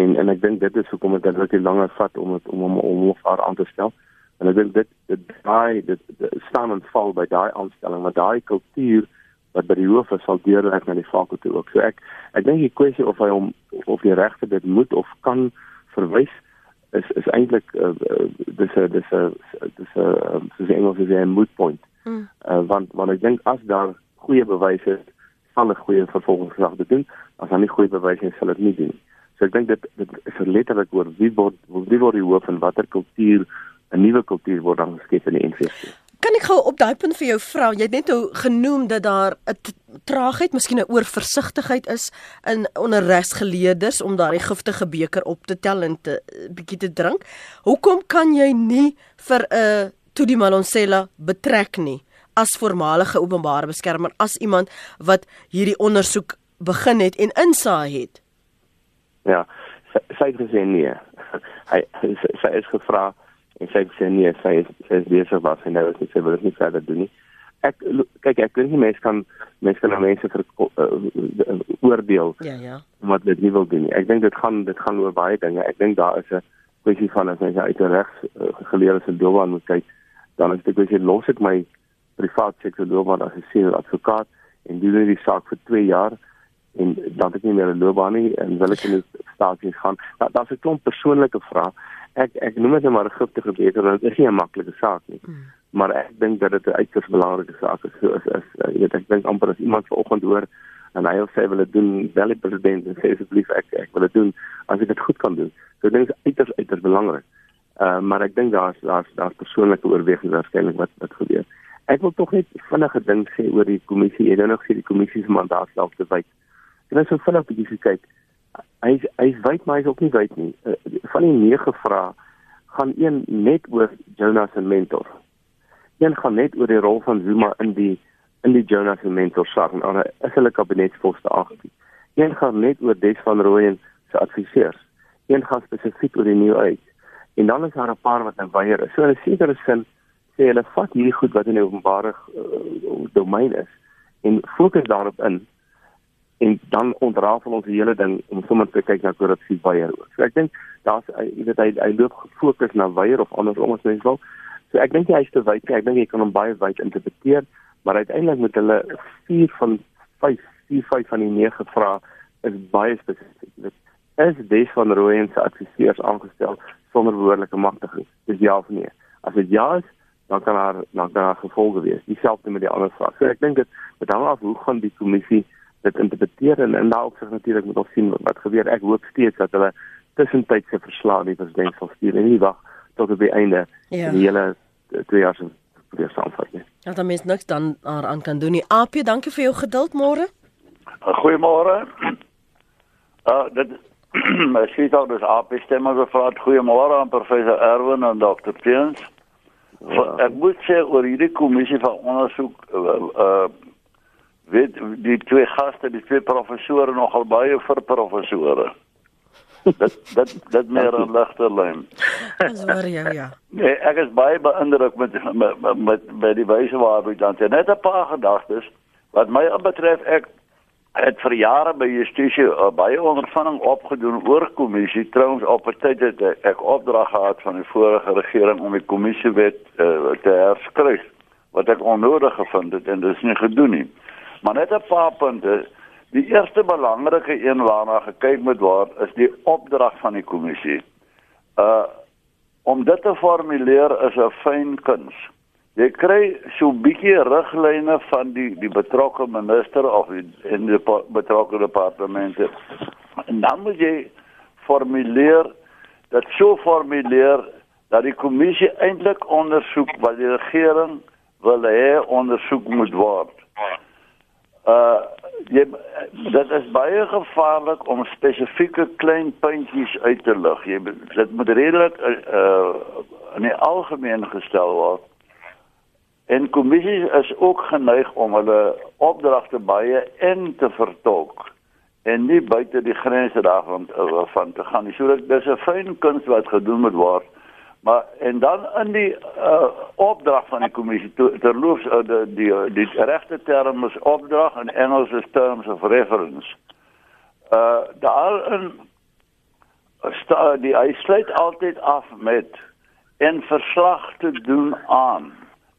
En en ek dink dit is hoekom dit regtig langer vat om het, om om om hoof aan te stel. En ek dink dit dit daai dit, dit staan en val by daai aanstelling, maar daai kultuur wat by die hoof is sal deurlek na die fakulteit ook. So ek ek dink die kwessie of hy hom of die regter dit moet of kan verwys is is eintlik uh, uh, dis 'n dis 'n dis 'n um, soos Engels sê 'n moot point. Mm. Uh, want want ek dink as daar goeie bewyse is, sal 'n goeie vervolgingsgesag dit doen. As daar nie goeie bewyse is, sal dit nie doen. So ek dink dit dit is letterlik oor wie word wie word die hoof en watter kultuur 'n nuwe kultuur word dan geskep in die NVS. Kan ek gou op daai punt vir jou vra? Jy het net nou genoem dat daar 'n traagheid, miskien 'n oorversigtigheid is in onderregsgeleerders om daardie giftige beker op te tel en te bietjie te drink. Hoekom kan jy nie vir 'n uh, Tudi Malonsela betrek nie as voormalige openbare beskermer as iemand wat hierdie ondersoek begin het en insaai het? Ja, sy, sy het gesê nee. *laughs* Hy sy, sy is gevra en sy sê nee, sy is sy is besig wat sy nou sê sy wil nie verder doen nie. Ek kyk ek dink mense kan mense kan mense vir uh, oordeel. Ja ja. Wat dit nie wil doen nie. Ek dink dit gaan dit gaan oor baie dinge. Ek dink daar is 'n kwessie van as jy uit 'n regs uh, geleerde se loopbaan moet kyk, dan is dit kwessie los ek my privaat sektor loopbaan as 'n senior advokaat en doen hierdie saak vir 2 jaar en dan het ek nie meer 'n loopbaan nie en wil ek in die staatsdiens gaan. Da, Daar's 'n klomp persoonlike vrae. Ek ek noem dit net maar 'n giftige beter want dit is nie 'n maklike saak nie. Hmm. Maar ek dink dat dit 'n uiters belangrike saak is. So is is uh, jy weet ek dink amper as iemand vanoggend hoor en hy wil sê wil dit doen, wel die president en sê asseblief ek ek wil dit doen as ek dit goed kan doen. So dink is uiters uiters belangrik. Uh, maar ek dink daar's daar's daar's persoonlike oorwegings waarskynlik wat wat gebeur. Ek wil tog net vinnige ding sê oor die kommissie. Jy nou gesê die kommissie se mandaat self te wyd. Ek wil so vinnig bietjie kyk. Hy hy wyd maar hy's ook nie wyd nie. Uh, van die nege vrae gaan een net oor Jonas en Mentor. Een gaan net oor die rol van Zuma in die in die Jonas en Mentor saak en dan is hulle kabinetsposte 18. Een gaan net oor Des van Rooyen se adviseurs. Een gaan spesifiek oor die nuwe uit. En dan is daar 'n paar wat nou weier is. So in 'n sekere sin sê hulle vat hierdie goed wat in die openbare uh, domein is en fokus daarop in en dan ontrafel ons die hele ding om sommer te kyk na korrupsie weier ook. So ek dink daar's jy weet hy hy loop gefokus na weier of andersom as mens wil. So ek dink hy is te wyd. Ek dink jy kan hom baie wyd interpreteer, maar uiteindelik moet hulle 4 van 5, 4 5 van die 9 vrae is baie spesifiek. Dit is Des van Rooyen se adviseurs aangestel sonder behoorlike magtiging. Dis ja of nee. As dit ja is, dan kan daar dan kan daar gevolge wees. Dieselfde met die ander vrae. So ek dink dit met hang af hoe gaan die kommissie dit interpreteer en in daardie opsig natuurlik moet ons sien wat gebeur. Ek hoop steeds dat hulle tussentydse verslae die president sal stuur en nie wag tot op die einde ja. die hele twee jaar se probeer saamvat nie. Ja, dan mis niks dan aan kan doen nie. Apie, dankie vir jou geduld môre. Goeiemôre. Uh dit *clears throat* my sê dan dis Apie stemme gevra. Goeiemôre aan professor Erwin en dokter Piens. Ja. Ek moet sê oor hierdie kommissie van ondersoek uh, uh weet die twee gaste, die twee professore nogal baie vir professore. dit dit dit meer 'n ligter lyn. Dis waar jy ja. Nee, ek is baie beïndruk met met met by die wyse waarop jy dan sê net 'n paar gedagtes wat my betref ek het vir jare by justisie uh, baie ondervinding opgedoen oor kommissie trouens op 'n tyd het ek opdrag gehad van die vorige regering om die kommissiewet uh, te herskryf wat ek onnodig gevind het en dit is nie gedoen nie maar net 'n paar punte. Die eerste belangrike een waarna gekyk moet word is die opdrag van die kommissie. Uh om dit te formuleer is 'n fyn kuns jy kry so 'n bietjie riglyne van die die betrokke minister of in die betrokke departemente. En dan moet jy formuleer dat so formuleer dat die kommissie eintlik ondersoek wat die regering wil hê ondersoek moet word. Uh jy dit is baie gevaarlik om spesifieke klein puntjies uit te lig. Jy dit moet redelik uh in die algemeen gestel word. En kommissies is ook geneig om hulle opdragte baie in te vertolk en nie buite die grense daarvan van te gaan. So dit is 'n fyn kuns wat gedoen moet word. Maar en dan in die uh, opdrag van die kommissie terloops uh, die die, die regte term is opdrag in Engels is terms of reference. Uh daarin sta die hy sluit altyd af met en verslag te doen aan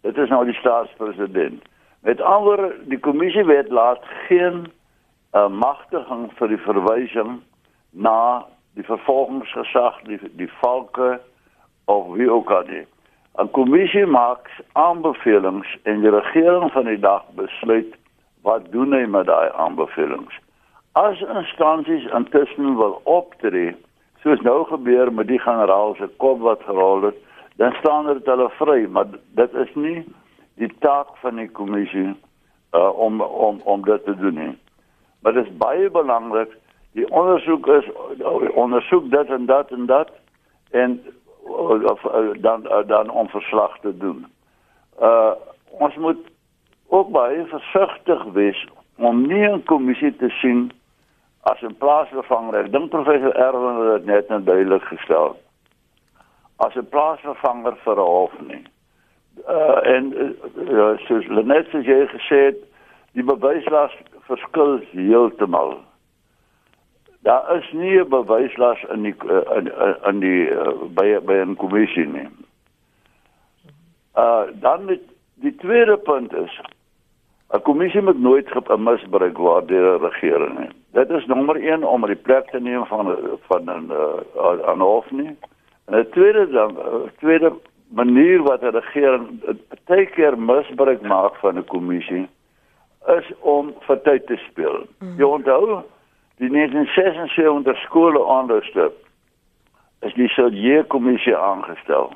Dit is nou die staatspresident. Met ander die kommissiewet laat geen uh, magtiging vir die verwysing na die vervolgingsgesag, die die valke of wie ook al nie. 'n Kommissie maak aanbevelings en die regering van die dag besluit wat doen hy met daai aanbevelings. As instansies intussen wil optree, soos nou gebeur met die generaal se kop wat gerol het, dan staan dit hulle vry, maar dit is nie die taak van die kommissie uh, om om om dit te doen nie. Maar dit is baie belangrik die ondersoek is ondersoek dit en dat en dat en of dan dan om verslag te doen. Uh ons moet ook baie versigtig wees om nie 'n kommissie te sien as 'n plaasvervanger. Ek dink professor Erwin het dit net net duidelik gestel as 'n plaasvervanger vir 'n hof nie. Uh en uh, soos Lenet sê gesê het, die bewyslas verskil heeltemal. Daar is nie 'n bewyslas in die in in die uh, by by 'n kommissie nie. Uh dan met die tweede punt is 'n kommissie moet nooit gemisbruik word deur 'n regering nie. Dit is nommer 1 om die plek te neem van van 'n uh, aan hof nie. En 'n tweede dan tweede manier wat 'n regering baie keer misbruik maak van 'n kommissie is om vir tyd te speel. Mm. Jy onthou die 1976 skole onderste is die Sodje kommissie aangestel.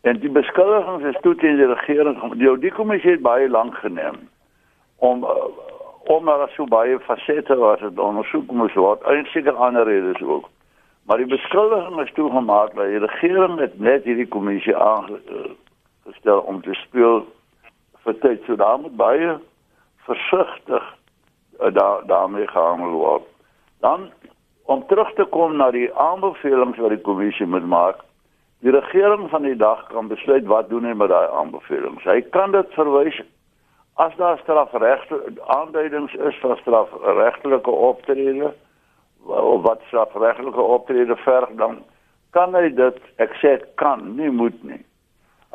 En die beskuldigings is toe teen die regering die die kommissie het baie lank geneem om uh, om maar so baie fasette wat het ondersoek moes word. Eintlik ander redes ook. Maar die beskuldiging is toegemaak dat die regering het net hierdie kommissie aangestel om te speel vir tyd so daar moet baie versigtig daar daarmee gehandel word. Dan om terug te kom na die aanbevelings wat die kommissie moet maak. Die regering van die dag kan besluit wat doen hy met daai aanbevelings. Hy kan dit verwys as daar strafregte aanduidings is van strafregtelike optrede of wat strafregtelike optrede verg dan kan hy dit ek sê kan nie moet nie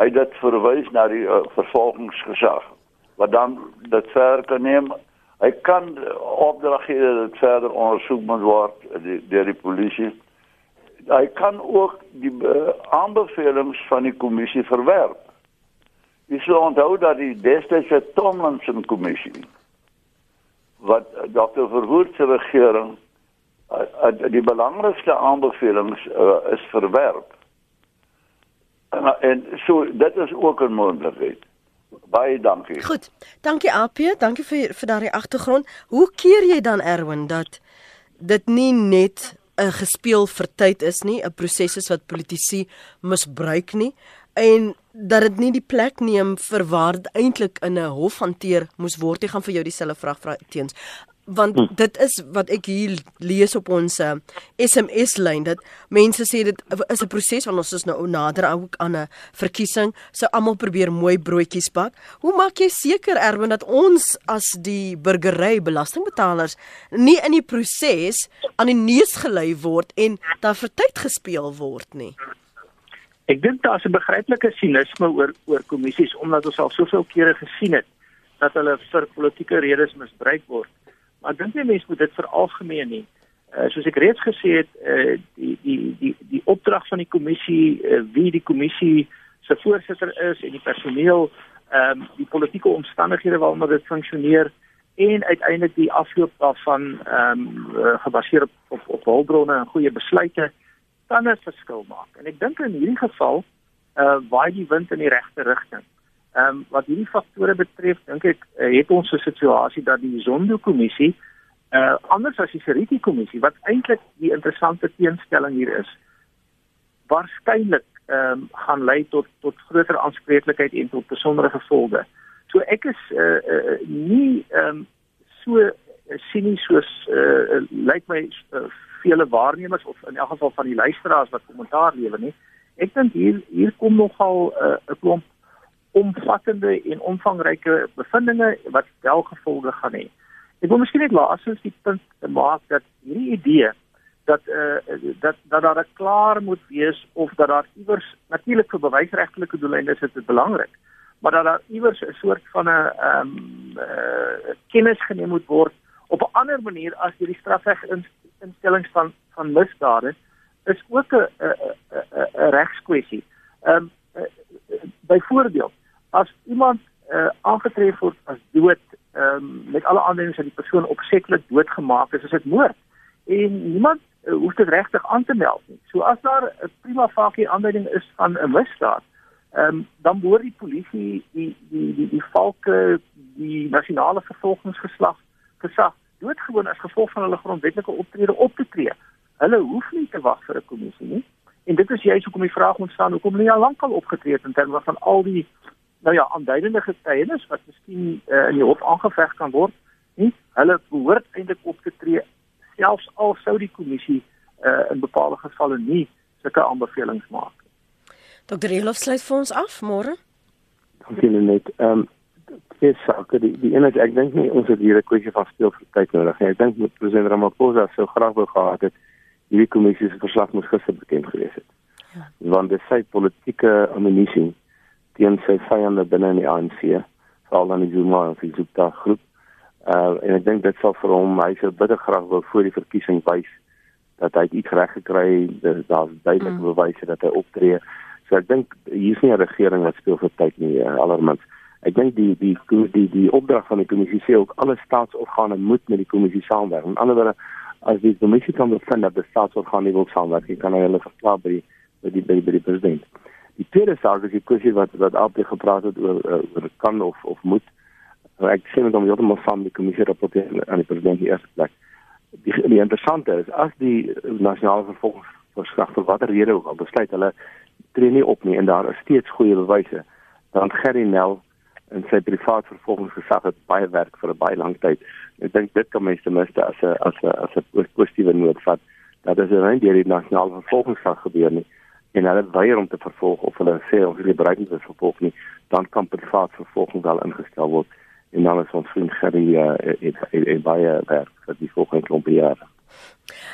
hy dit verwys na die uh, vervolgingsgesag wat dan dit verder kan neem hy kan opdrag gee dat dit verder ondersoek moet word deur die polisie hy kan ook die uh, aanbevelings van die kommissie verwerp Jy sou onthou dat die destydse Tomlinson kommissie wat Dr. Verwoerd se regering die belangrikste aanbevelings is verwerp. En, en so dit is ook 'n moontlikheid. Baie dankie. Goed. Dankie AP, dankie vir vir daardie agtergrond. Hoe keer jy dan Erwin dat dit nie net 'n gespeel vir tyd is nie, 'n proses is wat politici misbruik nie en dat dit nie die plek neem vir waar dit eintlik in 'n hof hanteer moes word. Ek gaan vir jou dieselfde vraag vra teens. Want hm. dit is wat ek hier lees op ons SMS lyn dat mense sê dit is 'n proses want ons is nou nader ook aan 'n verkiesing. So almal probeer mooi broodjies bak. Hoe maak jy seker Erwin dat ons as die burgery belastingbetalers nie in die proses aan die neus gelei word en daar vir tyd gespeel word nie? Ek dink daar's 'n begryplike sinisme oor oor kommissies omdat ons al soveel kere gesien het dat hulle vir politieke redes misbruik word. Maar ek dink nie mense moet dit veralgemeen nie. Uh, soos ek reeds gesê het, uh, die die die die opdrag van die kommissie, uh, wie die kommissie se voorsitter is en die personeel, ehm um, die politieke omstandighede waaronder dit funksioneer en uiteindelik die afloop daarvan ehm um, uh, gebaseer op op, op hulpbronne en goeie besluite kan 'n verskil maak. En ek dink in hierdie geval uh waai die wind in die regte rigting. Ehm um, wat hierdie faktore betref, dink ek uh, het ons 'n situasie dat die Zondo-kommissie uh anders as die Seriti-kommissie wat eintlik die interessante teenstelling hier is, waarskynlik ehm um, gaan lei tot tot groter aanspreeklikheid en tot besondere gevolge. So ek is uh, uh nie ehm um, so sinies soos uh lyk my uh, vele waarnemers of in elk geval van die luisteraars wat kommentaar lewer nie. Ek dink hier hier kom nogal 'n uh, klomp omvattende en omvangryke bevindinge wat wel gevolge gaan hê. Ek wil miskien net laasens die punt maak dat hierdie idee dat eh uh, dat dat daar klaar moet wees of dat daar iewers natuurlik vir bewysregtelike doeleinde is dit belangrik maar dat daar iewers 'n soort van 'n ehm um, uh, kennis geneem moet word op 'n ander manier as hierdie strafreg instellings van van misdade is ook 'n 'n regskwessie. Ehm um, byvoorbeeld as iemand uh, aangetref word as dood um, met alle aanduidings dat die persoon opsetlik doodgemaak is, is dit moord. En niemand uh, hoef dit regtig aan te meld nie. So as daar 'n prima facie aanduiding is van 'n misdaad, um, dan behoort die polisie die die die die valke die nasionale vervolgingsgeslag gesag doodgewoon as gevolg van hulle grondwetlike optrede op te tree. Hulle hoef nie te wag vir 'n kommissie nie. En dit is juist hoekom die vraag ontstaan hoekom hulle al lank al opgetree het in terme van al die nou ja, aanduidende getuienis wat miskien uh, in die hof aangeveg kan word. Nie hulle behoort eintlik op te tree selfs al sou die kommissie uh, in bepaalde gevalle nie sulke aanbevelings maak nie. Dr. Elof sluit vir ons af môre. Dankie net. Ehm um, twee sake. Die die is ek dink nie ons het hier 'n kwessie van speel vir tyd nodig nie. Ek dink met president Ramaphosa sou graag wou gehad het hierdie kommissie se verslag moes gister bekend gewees het. Ja. Want dit sy politieke ammunisie teen sy vyande binne in die ANC, veral dan die Zuma en die Zuma groep. Uh en ek dink dit sal vir hom hy sou bitter graag wou voor die verkiesing wys dat hy iets reg gekry het. Daar's duidelike mm. bewyse dat hy optree. So ek dink hier's nie 'n regering wat speel vir tyd nie, uh, allermins. Ek dink die die die die, die opdrag van die kommissie sê ook alle staatsorgane moet met die kommissie saamwerk. In ander woorde, as die kommissie kan bevind dat die staatsorgane wil saamwerk, kan hulle verklaar by die by die by die, by die president. Die tweede saak is die kwessie wat wat altyd gepraat het oor oor kan of of moet. Nou, ek sê net om heeltemal saam die kommissie rapporteer aan die president die eerste plek. Die, die interessante is as die nasionale vervolgingsverslag vir watter rede ook al besluit hulle tree nie op nie en daar is steeds goeie bewyse dan Gerry Nel en sy privaat vervolgingsgesag het baie werk vir 'n baie lang tyd. Ek dink dit kan mens ten minste as 'n as 'n as 'n positiewe noot vat dat dit nie deur die nasionale vervolgingsgesag gebeur nie en hulle weier om te vervolg of hulle sê ons wil bereik nie vervolg nie, dan kan privaat vervolging wel ingestel word en dan is ons vriend Gerry uh, in baie werk vir die volgende klomp jare.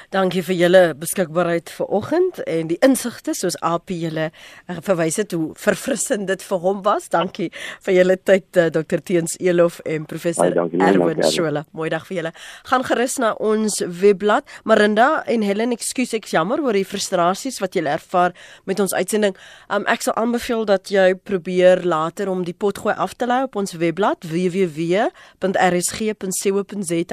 Dankie vir julle beskikbaarheid vir oggend en die insigte soos AP julle uh, verwys het hoe verfrissend dit vir hom was. Dankie vir julle tyd uh, Dr Teens Elof en professor Erwin Scholle. Mooi dag vir julle. Gaan gerus na ons webblad. Marinda en Helen, ekskuus ek jammer oor die frustrasies wat julle ervaar met ons uitsending. Um, ek sal aanbeveel dat jy probeer later om die potgooi af te lê op ons webblad www.rsg.co.za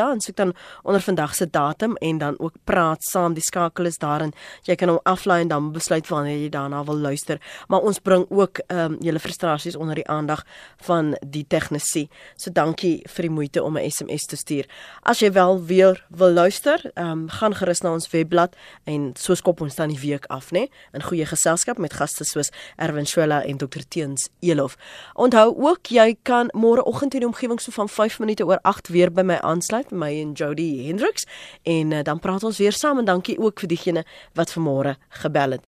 en soek dan onder vandag se datum en dan ook praat saam. Die skakel is daarin. Jy kan hom aflaai en dan besluit wanneer jy daarna wil luister. Maar ons bring ook ehm um, julle frustrasies onder die aandag van die tegnisie. So dankie vir die moeite om 'n SMS te stuur. As jy wel weer wil luister, ehm um, gaan gerus na ons webblad en so skop ons dan die week af, né? In goeie geselskap met gaste soos Erwin Schuella en Dr Teens Elof. Onthou ook jy kan môreoggend in die omgewing so van 5 minute oor 8 weer by my aansluit, my en Jody Hendriks en uh, dan praat ons weer saam en dankie ook vir diegene wat vanmôre gebel het.